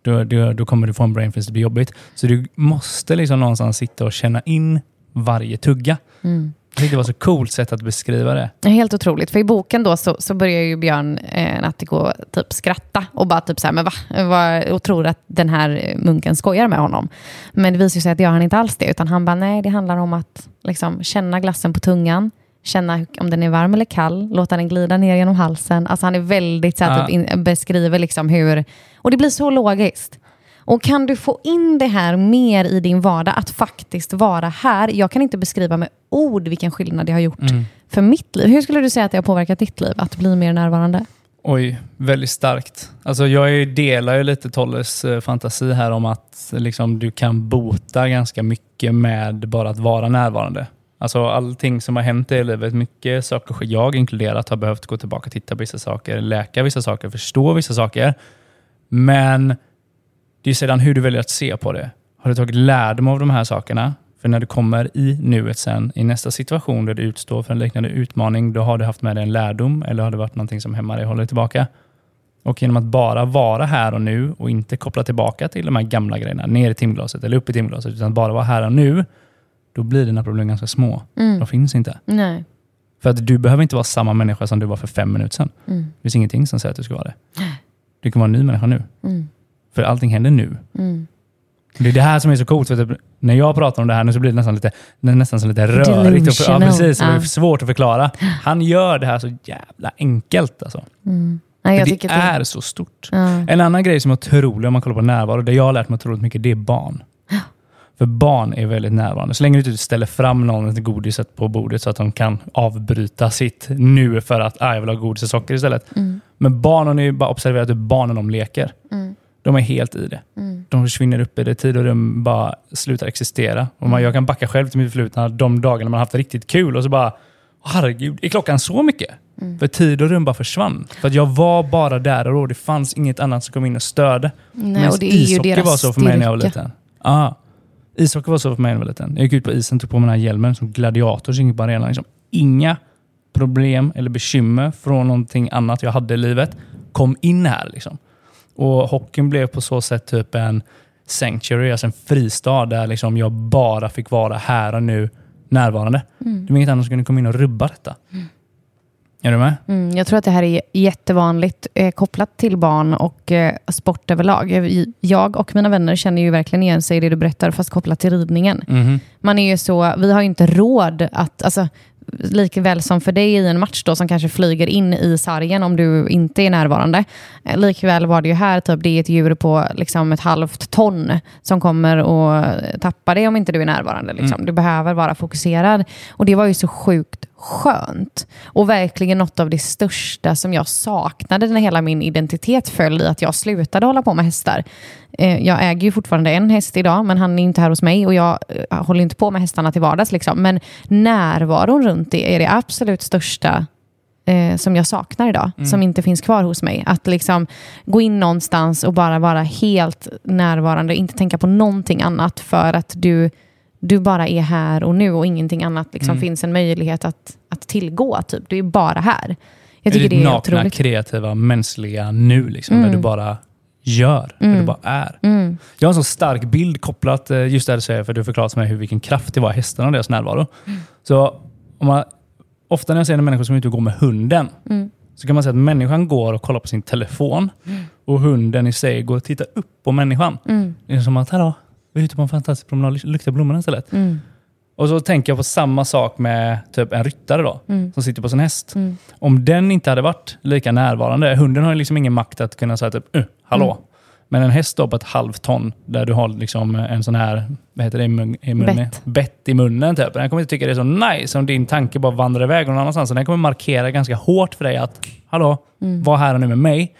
Då, då, då kommer du få en brain freeze, det blir jobbigt. Så du måste liksom någonstans sitta och känna in varje tugga. Mm. Jag tyckte det var så coolt sätt att beskriva det. Helt otroligt. För i boken då så, så börjar ju Björn eh, Natthiko typ skratta och bara typ så här, men va? va? Och tror att den här munken skojar med honom. Men det visar sig att det gör han inte alls det, utan han bara, nej, det handlar om att liksom, känna glassen på tungan, känna om den är varm eller kall, låta den glida ner genom halsen. Alltså han är väldigt så här, Ja. typ, in, beskriver liksom hur, och det blir så logiskt. Och kan du få in det här mer i din vardag, att faktiskt vara här. Jag kan inte beskriva med ord vilken skillnad det har gjort Mm. för mitt liv. Hur skulle du säga att det har påverkat ditt liv, att bli mer närvarande? Oj, väldigt starkt. Alltså jag delar ju lite Tolles eh, fantasi här om att liksom, du kan bota ganska mycket med bara att vara närvarande. Alltså allting som har hänt i livet, mycket saker, jag inkluderat, har behövt gå tillbaka och titta på vissa saker, läka vissa saker, förstå vissa saker. Men det är sedan hur du väljer att se på det. Har du tagit lärdom av de här sakerna? För när du kommer i nuet sen, i nästa situation där du utstår för en liknande utmaning, då har du haft med dig en lärdom eller har det varit någonting som hämmar dig och håller dig tillbaka? Och genom att bara vara här och nu och inte koppla tillbaka till de här gamla grejerna, ner i timglaset eller upp i timglaset, utan bara vara här och nu, då blir dina problem ganska små. Mm. De finns inte. Nej. För att du behöver inte vara samma människa som du var för fem minuter sedan. Mm. Det finns ingenting som säger att du ska vara det. Du kan vara en ny människa nu. Mm. För allting händer nu. Mm. Det är det här som är så coolt. För när jag pratar om det här nu så blir det nästan lite, det nästan så lite rörigt. Och, ja, Delusional. precis, och det är Ja. svårt att förklara. Han gör det här så jävla enkelt. Alltså. Mm. För jag det är så stort. Ja. En annan grej som är otrolig om man kollar på närvaro, det jag har lärt mig otroligt mycket, det är barn. För barn är väldigt närvarande. Så länge du inte ställer fram någon ett godiset på bordet så att de kan avbryta sitt nu för att ah, jag vill ha godis och socker istället. Mm. Men barn, har ni bara observerat hur barnen de leker. Mm. De är helt i det. Mm. De försvinner upp i det. Tid och rum bara slutar existera. Och man, jag kan backa själv till mitt förflutna de dagarna man haft riktigt kul och så bara, "Åh, herregud, är klockan så mycket? Mm. För tid och rum bara försvann. För att jag var bara där och då. Det fanns inget annat som kom in och störde. Nej, Medan och det är ju ishockey deras var så för mig när jag var liten. Ja, ishockey var så för mig när jag var liten. Jag gick ut på isen, tog på mig den här hjälmen som gladiator, så gick på arenan. Liksom, inga problem eller bekymmer från någonting annat jag hade i livet kom in här. Liksom. Och hockeyn blev på så sätt typ en sanctuary, alltså en fristad där liksom jag bara fick vara här och nu närvarande. Mm. Det var inget annat som kunde komma in och rubba detta. Är du med? Mm, jag tror att det här är jättevanligt eh, kopplat till barn och eh, sport överlag. Jag- och mina vänner känner ju verkligen igen sig i det du berättar, fast kopplat till ridningen. Mhm. Man är ju så, vi har ju inte råd att, alltså, likväl som för dig i en match då som kanske flyger in i sargen om du inte är närvarande. Eh, Likväl var det ju här, typ, det är ett djur på liksom, ett halvt ton som kommer och tappar dig om inte du är närvarande. Liksom. Du behöver vara fokuserad. Och det var ju så sjukt skönt. Och verkligen något av det största som jag saknade när hela min identitet föll i att jag slutade hålla på med hästar. Eh, Jag äger ju fortfarande en häst idag, men han är inte här hos mig och jag eh, håller inte på med hästarna till vardags. Liksom. Men närvaron runt det är det absolut största eh, som jag saknar idag, som inte finns kvar hos mig. Att liksom gå in någonstans och bara vara helt närvarande, inte tänka på någonting annat för att du, du bara är här och nu och ingenting annat liksom finns en möjlighet att, att tillgå. Typ. Du är bara här. Jag tycker ditt det är nakna, otroligt. kreativa, mänskliga nu. Liksom, Där du bara gör, där du bara är. Mm. Jag har en så stark bild kopplat, eh, just det du säger, för du förklarat för mig hur, vilken kraft det var i hästarna och deras närvaro. Mm. Så om man, ofta när jag ser en människa som är ute och går med hunden, Mm. så kan man säga att människan går och kollar på sin telefon och hunden i sig går och tittar upp på människan. Mm. Det är som att, hallå, vi är ute på en fantastisk promenad, luktar blommorna istället. Mm. Och så tänker jag på samma sak med typ en ryttare då, Mm. som sitter på sin häst. Om den inte hade varit lika närvarande, hunden har ju liksom ingen makt att kunna säga typ, uh, hallå. Mm. Men en häst då på ett halvt ton, där du har liksom en sån här, vad heter det i, mun, i munnen? Bett. Bett i munnen typ. Den kommer inte tycka det är så nice om din tanke bara vandrar iväg någon annanstans. Så den kommer markera ganska hårt för dig att, hallå, Mm. var här och nu med mig.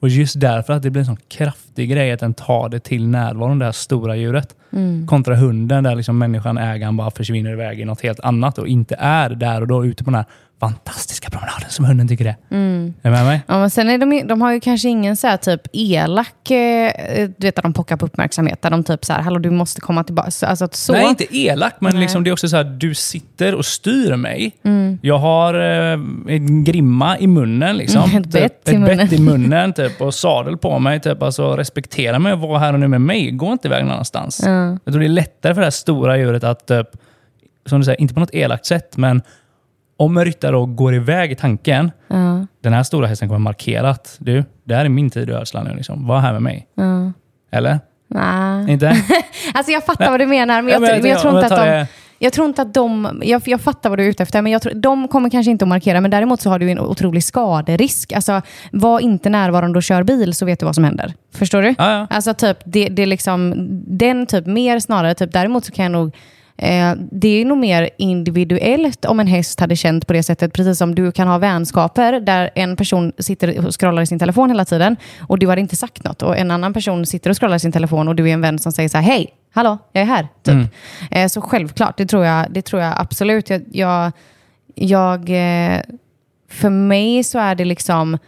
Och just därför att det blir en sån kraftig grej att den tar det till närvaron, det här stora djuret. Mm. Kontra hunden där liksom människan, ägaren, bara försvinner iväg i något helt annat och inte är där och då ute på den här fantastiska promenaden som hunden tycker det. Mm. Är du med mig? Ja, men sen är de, de har ju kanske ingen så här typ elak, eh, du vet att de pockar på uppmärksamhet, där de typ så här, hallå du måste komma tillbaka. Så, alltså så. Nej, inte elak, men Nej. liksom det är också så här, du sitter och styr mig. Mm. Jag har eh, en grimma i munnen. Liksom. Mm, ett bett typ, i munnen. ett bett i munnen typ, och sadel på mig. Typ. Alltså, respektera mig och var här och nu med mig. Gå inte iväg någon annanstans. Ja. Jag tror det är lättare för det här stora djuret att, typ, som du säger, inte på något elakt sätt, men om en ryttare då går iväg i tanken, Ja, den här stora hästen kommer markera att du, det här är min tid i ödslan nu. Liksom. Var här med mig. ja. Eller? Nej. Inte? Alltså jag fattar vad du menar, men jag, Ja, men men jag, tror inte tar att de... Jag tror inte att de, jag, jag fattar vad du är ute efter, men jag tror, de kommer kanske inte att markera, men däremot så har du en otrolig skaderisk. Alltså, var inte närvarande och kör bil så vet du vad som händer. Förstår du? Ja, ja. Alltså typ, det, det är liksom, den typ mer snarare, typ, däremot så kan jag nog Eh, det är nog mer individuellt om en häst hade känt på det sättet, precis som du kan ha vänskaper där en person sitter och scrollar i sin telefon hela tiden och du har inte sagt något och en annan person sitter och scrollar i sin telefon och du är en vän som säger så här, hej, hallå, jag är här. Typ. Mm. Eh, så självklart, det tror jag, det tror jag absolut. Jag, jag, jag, eh, för mig så är det liksom,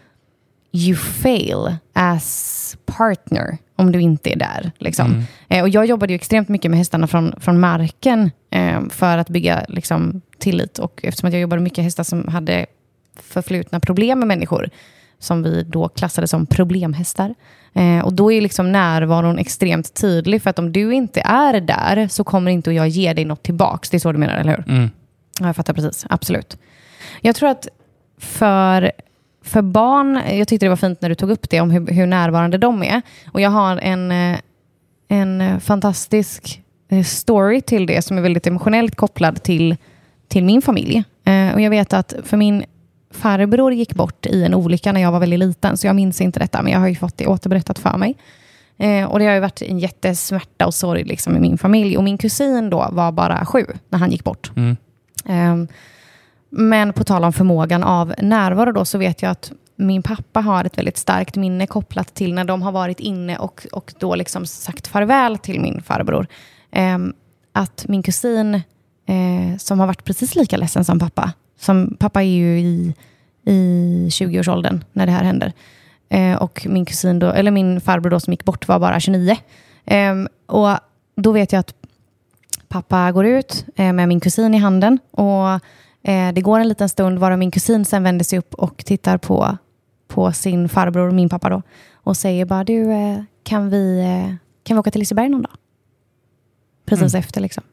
you fail as partner om du inte är där. Liksom. Eh, och jag jobbade ju extremt mycket med hästarna från, från marken eh, för att bygga liksom, tillit. Och eftersom jag jobbade mycket med hästar som hade förflutna problem med människor, som vi då klassade som problemhästar. Eh, och då är liksom närvaron extremt tydlig, för att om du inte är där så kommer inte jag ge dig något tillbaks. Det är så du menar, eller hur? Mm. Ja, jag fattar precis. Absolut. Jag tror att för, för barn, jag tyckte det var fint när du tog upp det om hur, hur närvarande de är. Och jag har en, eh, en eh, fantastisk eh, story till det som är väldigt emotionellt kopplad till, till min familj. Eh, Och jag vet att för min farbror gick bort i en olycka när jag var väldigt liten, så jag minns inte detta, men jag har ju fått det återberättat för mig. Eh, och det har ju varit en jättesmärta och sorg liksom, i min familj. Och min kusin då var bara sju när han gick bort. Mm. Ehm, men på tal om förmågan av närvaro då, så vet jag att min pappa har ett väldigt starkt minne kopplat till när de har varit inne och, och då liksom sagt farväl till min farbror. Eh, att min kusin, eh, som har varit precis lika ledsen som pappa, som pappa är ju i, i 20-årsåldern när det här händer, eh, och min kusin då, eller min farbror då som gick bort var bara 29. Ehm, och då vet jag att pappa går ut eh, med min kusin i handen och det går en liten stund varav min kusin sen vänder sig upp och tittar på, på sin farbror, min pappa då, och säger bara du, eh, kan vi, eh, kan vi åka till Liseberg någon dag? Precis efter liksom.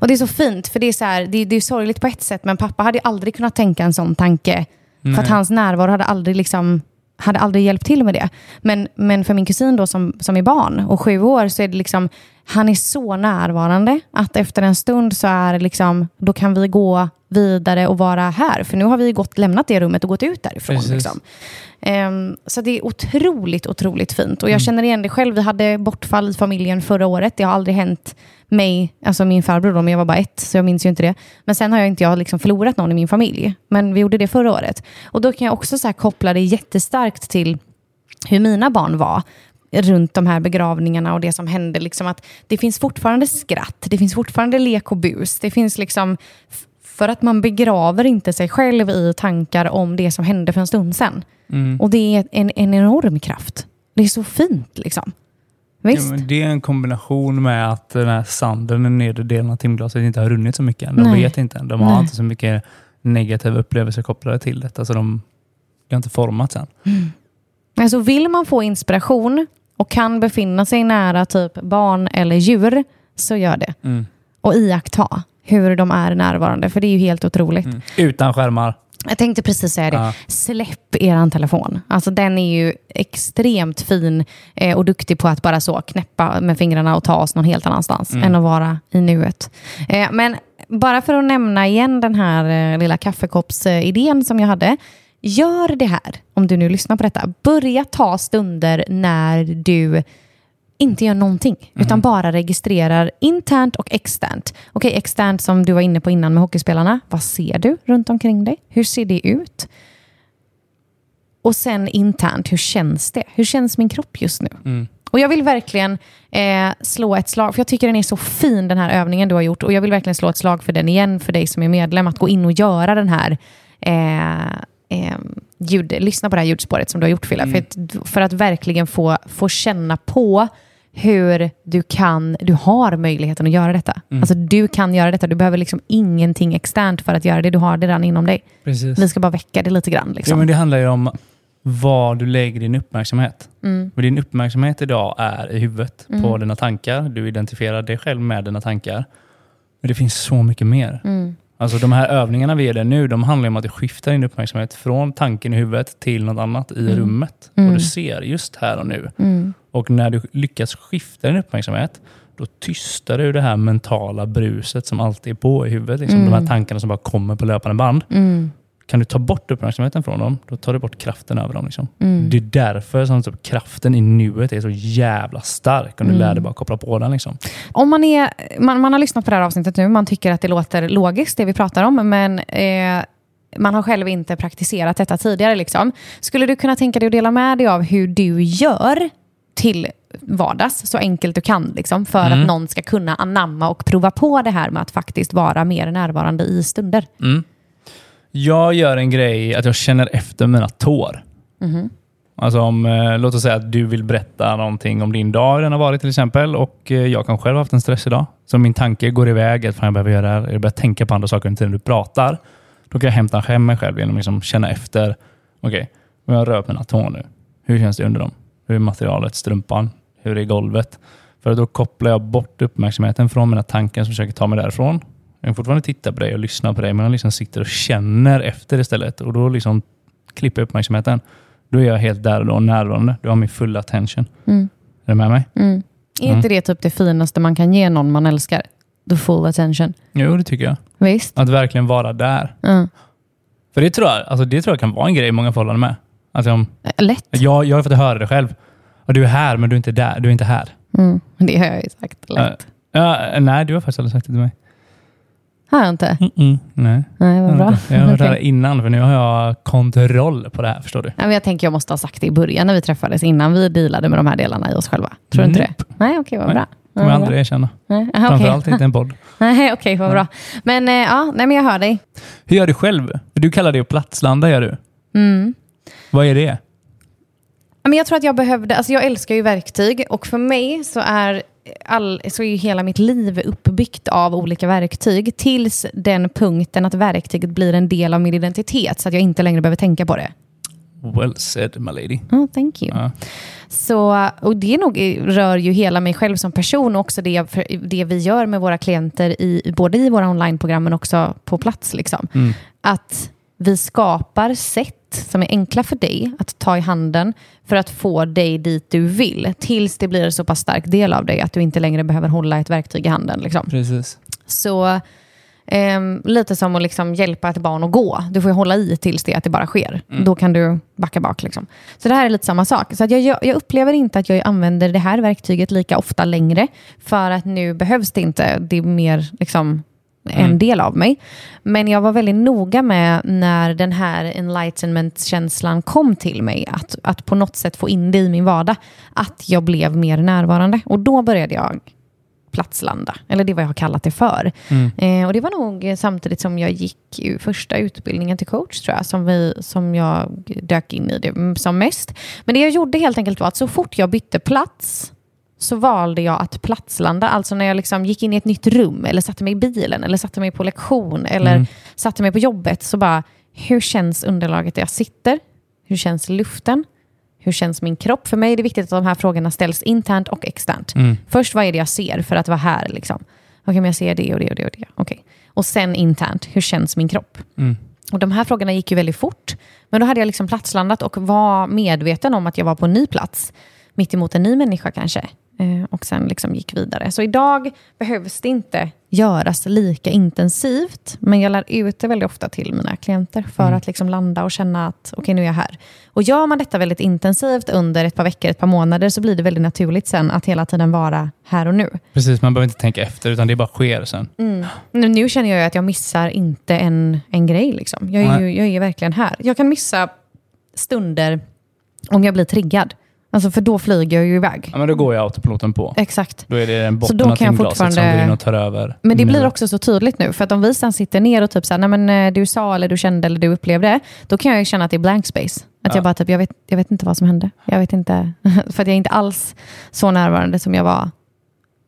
Och det är så fint, för det är, så här, det, det är sorgligt på ett sätt, men pappa hade aldrig kunnat tänka en sån tanke. För att Nej. hans närvaro hade aldrig, liksom, hade aldrig hjälpt till med det. Men, men för min kusin då som, som är barn och sju år så är det liksom, han är så närvarande att efter en stund så är liksom, då kan vi gå vidare och vara här. För nu har vi gått, lämnat det rummet och gått ut därifrån. Liksom. Ehm, så det är otroligt, otroligt fint. Och jag känner igen det själv. Vi hade bortfall i familjen förra året. Det har aldrig hänt mig, alltså min farbror då, men jag var bara ett, så jag minns ju inte det. Men sen har jag inte jag liksom förlorat någon i min familj. Men vi gjorde det förra året. Och då kan jag också så koppla det jättestarkt till hur mina barn var runt de här begravningarna och det som hände. Liksom att det finns fortfarande skratt, det finns fortfarande lek och bus. Det finns liksom, för att man begraver inte sig själv i tankar om det som hände för en stund sedan. Mm. Och det är en, en enorm kraft. Det är så fint liksom. Visst? Ja, det är en kombination med att den här sanden, den nedre delen av timglaset, inte har runnit så mycket än. De Nej. vet inte än. De har Nej. inte så mycket negativa upplevelser kopplade till detta. Så de, det har inte formats än. Alltså vill man få inspiration och kan befinna sig nära typ barn eller djur, så gör det. Mm. Och iaktta hur de är närvarande, för det är ju helt otroligt. Mm. Utan skärmar. Jag tänkte precis säga det. Ja. Släpp er telefon. Alltså den är ju extremt fin eh, och duktig på att bara så knäppa med fingrarna och ta oss någon helt annanstans än att vara i nuet. Eh, men bara för att nämna igen den här eh, lilla kaffekoppsidén som jag hade. Gör det här, om du nu lyssnar på detta. Börja ta stunder när du inte gör någonting, utan bara registrerar internt och externt. Okej, externt som du var inne på innan med hockeyspelarna. Vad ser du runt omkring dig? Hur ser det ut? Och sen internt, hur känns det? Hur känns min kropp just nu? Och jag vill verkligen eh, slå ett slag, för jag tycker den är så fin den här övningen du har gjort. Och jag vill verkligen slå ett slag för den igen, för dig som är medlem, att gå in och göra den här eh, eh, ljud, lyssna på det här ljudspåret som du har gjort Fille. För, att, för att verkligen få, få känna på hur du kan, du har möjligheten att göra detta. Alltså du kan göra detta, du behöver liksom ingenting externt för att göra det, du har det redan inom dig. Precis. Vi ska bara väcka det lite grann. Ja, Liksom. men det handlar ju om var du lägger din uppmärksamhet. Mm. Och din uppmärksamhet idag är i huvudet, på dina tankar. Du identifierar dig själv med dina tankar. Men det finns så mycket mer. Mm. Alltså de här övningarna vi gör nu, de handlar om att du skiftar din uppmärksamhet från tanken i huvudet till något annat i rummet. Och du ser just här och nu. Mm. Och när du lyckas skifta din uppmärksamhet, då tystar du det här mentala bruset som alltid är på i huvudet. Liksom De här tankarna som bara kommer på löpande band. Mm. Kan du ta bort uppmärksamheten från dem, då tar du bort kraften över dem. Liksom. Mm. Det är därför som typ, kraften i nuet är så jävla stark. Om du lär dig bara koppla på den. Liksom. Om man, är, man, man har lyssnat på det här avsnittet nu, man tycker att det låter logiskt det vi pratar om, men eh, man har själv inte praktiserat detta tidigare. Liksom. Skulle du kunna tänka dig att dela med dig av hur du gör till vardags, så enkelt du kan, liksom, för att någon ska kunna anamma och prova på det här med att faktiskt vara mer närvarande i stunder? Jag gör en grej att jag känner efter mina tår. Alltså om, eh, låt oss säga att du vill berätta någonting om din dag, hur den har varit till exempel. Och eh, jag kan själv ha haft en stressig dag. Så min tanke går iväg, att fan, jag behöver göra det här. Jag börjar tänka på andra saker under tiden du pratar. Då kan jag hämta hem mig själv genom att liksom känna efter. Okej, om jag rör på mina tår nu. Hur känns det under dem? Hur är materialet, strumpan? Hur är golvet? För då kopplar jag bort uppmärksamheten från mina tankar som försöker ta mig därifrån. Jag kan fortfarande titta på dig och lyssna på dig, men jag liksom sitter och känner efter istället. Och då liksom klipper jag uppmärksamheten. Då är jag helt där och då närvarande. Du har min fulla attention. Mm. Är du med mig? Mm. Är inte det typ det finaste man kan ge någon man älskar? The full attention. Jo, det tycker jag. Visst? Att verkligen vara där. Mm. För det tror jag, alltså det tror jag kan vara en grej i många förhållanden med. Alltså, om, Lätt. jag, jag har fått höra det själv. Och du är här, men du är inte där. Du är inte här. Mm. Det har jag ju sagt. Lätt. Ja, nej, du har faktiskt aldrig sagt det till mig. Har jag inte? Mm-mm, nej. Nej, vad bra. Jag har hört det här innan, för nu har jag kontroll på det här, förstår du. Ja, men jag tänker jag måste ha sagt det i början när vi träffades, innan vi dealade med de här delarna i oss själva. Tror du inte det? Nej, okej, vad Nej, bra. kommer jag Ja, aldrig erkänna. Nej, aha, Framförallt okej. inte en podd. Nej, okej, vad bra. Men eh, ja, nej, men jag hör dig. Hur gör du själv? Du kallar det att platslanda, gör du. Mm. Vad är det? Men jag tror att jag behövde, alltså jag älskar ju verktyg och för mig så är, all, så är ju hela mitt liv uppbyggt av olika verktyg tills den punkten att verktyget blir en del av min identitet så att jag inte längre behöver tänka på det. Well said, my lady. Oh, thank you. Ja. Så, och det nog rör ju hela mig själv som person och också det, det vi gör med våra klienter, i, både i våra onlineprogram men också på plats. Liksom. Mm. Att vi skapar sätt som är enkla för dig att ta i handen för att få dig dit du vill. Tills det blir en så pass stark del av dig att du inte längre behöver hålla ett verktyg i handen. Liksom. Precis. Så ehm, lite som att liksom hjälpa ett barn att gå. Du får hålla i tills det att det bara sker. Då kan du backa bak. Liksom. Så det här är lite samma sak. Så jag, jag upplever inte att jag använder det här verktyget lika ofta längre. För att nu behövs det inte. Det är mer liksom, en del av mig. Men jag var väldigt noga med när den här enlightenment-känslan kom till mig. Att, att på något sätt få in det i min vardag. Att jag blev mer närvarande. Och då började jag platslanda. Eller det är vad jag har kallat det för. Eh, och det var nog samtidigt som jag gick ju första utbildningen till coach tror jag. Som, vi, som jag dök in i det mm, som mest. Men det jag gjorde helt enkelt var att så fort jag bytte plats så valde jag att platslanda. Alltså när jag liksom gick in i ett nytt rum eller satte mig i bilen eller satte mig på lektion eller satte mig på jobbet. Så bara, hur känns underlaget där jag sitter? Hur känns luften? Hur känns min kropp? För mig är det viktigt att de här frågorna ställs internt och externt. Först, vad är det jag ser för att vara här? Liksom? Okej, men jag ser det och det och det och det. Okej. Och sen internt, hur känns min kropp? Och de här frågorna gick ju väldigt fort. Men då hade jag liksom platslandat och var medveten om att jag var på en ny plats. Mitt emot en ny människa kanske. Eh, och sen liksom gick vidare. Så idag behövs det inte göras lika intensivt. Men jag lär ut det väldigt ofta till mina klienter för Mm. att liksom landa och känna att okej, nu är jag här. Och gör man detta väldigt intensivt under ett par veckor, ett par månader så blir det väldigt naturligt sen att hela tiden vara här och nu. Precis, man behöver inte tänka efter, utan det bara sker sen. Nu, nu känner jag att jag missar inte en, en grej. Liksom. Jag, är ju, jag är verkligen här. Jag kan missa stunder om jag blir triggad. Alltså, för då flyger jag ju iväg. Ja, men då går ju autopiloten på. Exakt. Då är det den Så botten då av kan jag timglaset som går in och tar över. Men det nu. blir också så tydligt nu. För att om vi sen sitter ner och typ så här, nej men eh, du sa eller du kände eller du upplevde, då kan jag ju känna att det är blank space. Att Ja. jag bara typ, jag vet, jag vet inte vad som hände. Jag vet inte, för att jag är inte alls så närvarande som jag var,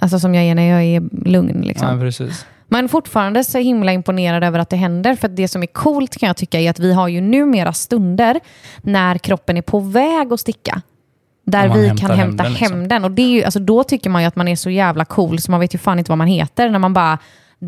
alltså som jag är när jag är lugn. Liksom. Ja, precis. Men fortfarande så himla imponerad över att det händer. För det som är coolt kan jag tycka är att vi har ju numera stunder när kroppen är på väg att sticka. Där man vi kan hämta den, hem liksom. Och det är ju, alltså, då tycker man ju att man är så jävla cool så man vet ju fan inte vad man heter. När man bara,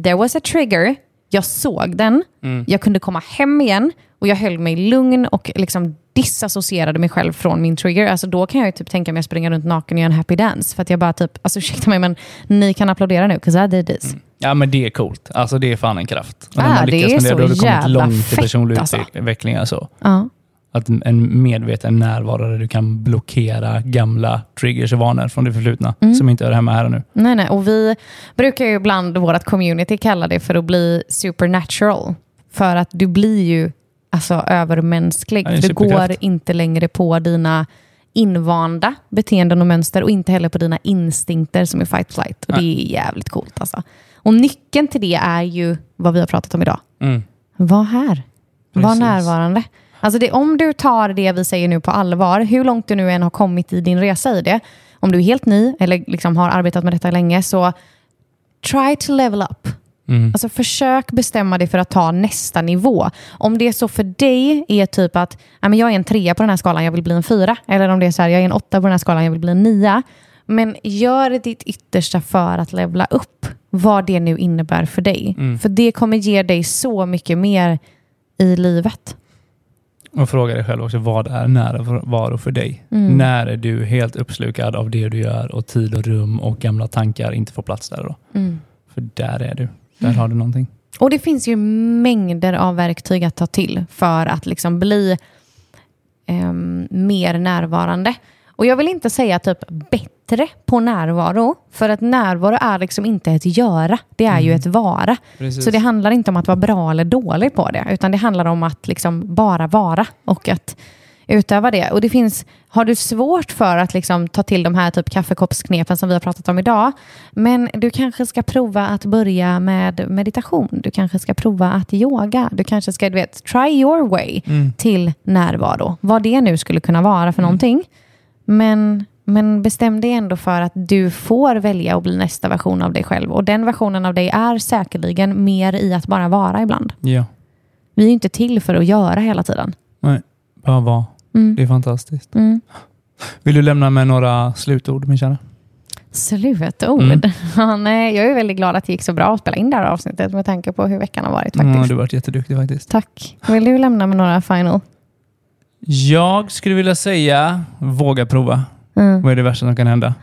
there was a trigger, jag såg den, Mm. jag kunde komma hem igen och jag höll mig lugn och liksom disassocierade mig själv från min trigger. Alltså då kan jag typ tänka mig att springa runt naken och göra en happy dance. För att jag bara typ, alltså ursäkta mig men ni kan applådera nu, 'cause I did this. Ja, men det är coolt. Alltså det är fan en kraft. Och när Ah, man det lyckas är med det, så då har du kommit långt i personlig alltså. utveckling. Alltså. Ja. Att en medveten närvaro där du kan blockera gamla triggers och vanor från det förflutna Mm. som inte hör hemma här och nu. Nej, nej. Och vi brukar ju ibland, vårt community kalla det för att bli supernatural. För att du blir ju alltså, övermänsklig. Ja, du går inte längre på dina invanda beteenden och mönster och inte heller på dina instinkter som är fight flight. Och det är jävligt coolt alltså. Och nyckeln till det är ju vad vi har pratat om idag. Mm. Var här. Var Precis. närvarande. Alltså det, om du tar det vi säger nu på allvar, hur långt du nu än har kommit i din resa i det, om du är helt ny eller liksom har arbetat med detta länge, så try to level up. Mm. Alltså försök bestämma dig för att ta nästa nivå. Om det är så för dig är typ att jag är en trea på den här skalan, jag vill bli en fyra. Eller om det är så här, jag är en åtta på den här skalan, jag vill bli en nia. Men gör ditt yttersta för att levla upp, vad det nu innebär för dig. Mm. För det kommer ge dig så mycket mer i livet. Och fråga dig själv också, vad är närvaro för dig? Mm. När är du helt uppslukad av det du gör och tid och rum och gamla tankar inte får plats där? Då? Mm. För där är du. Där har du någonting. Och det finns ju mängder av verktyg att ta till för att liksom bli ehm, mer närvarande. Och jag vill inte säga typ bättre på närvaro, för att närvaro är liksom inte ett göra, det är ju ett vara. Precis. Så det handlar inte om att vara bra eller dålig på det, utan det handlar om att liksom bara vara och att utöva det. Och det finns, har du svårt för att liksom ta till de här typ kaffekoppsknepen som vi har pratat om idag, men du kanske ska prova att börja med meditation. Du kanske ska prova att yoga. Du kanske ska, du vet, try your way Mm. till närvaro. Vad det nu skulle kunna vara för någonting. Men, men bestäm dig ändå för att du får välja att bli nästa version av dig själv. Och den versionen av dig är säkerligen mer i att bara vara ibland. Ja. Vi är ju inte till för att göra hela tiden. Nej, bara vara. Mm. Det är fantastiskt. Mm. Vill du lämna med några slutord, min kära? Slutord. Mm. Ja, nej, jag är väldigt glad att det gick så bra att spela in det här avsnittet med tanke på hur veckan har varit Ja, faktiskt. du har varit jätteduktig faktiskt. Tack. Vill du lämna med några final? Jag skulle vilja säga, våga prova. Mm. Vad är det värsta som kan hända?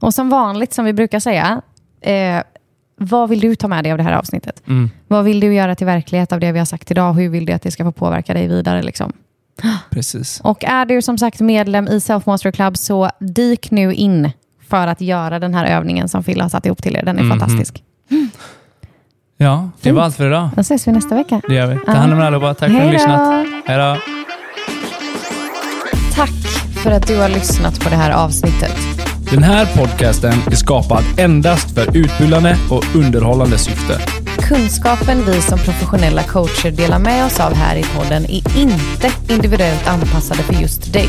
Och som vanligt, som vi brukar säga, eh, vad vill du ta med dig av det här avsnittet? Mm. Vad vill du göra till verklighet av det vi har sagt idag? Hur vill du att det ska få påverka dig vidare? Liksom? Precis. Och är du som sagt medlem i Self Mastery Club så dyk nu in för att göra den här övningen som Phil har satt ihop till er. Den är Mhm. fantastisk. Ja, det var allt för idag. Då ses vi nästa vecka. Det gör vi. Ta hand om er allihopa. Tack för att ni har Hej lyssnat. Hej då. För att du har lyssnat på det här avsnittet. Den här podcasten är skapad endast för utbildande och underhållande syfte. Kunskapen vi som professionella coacher delar med oss av här i podden är inte individuellt anpassade för just dig.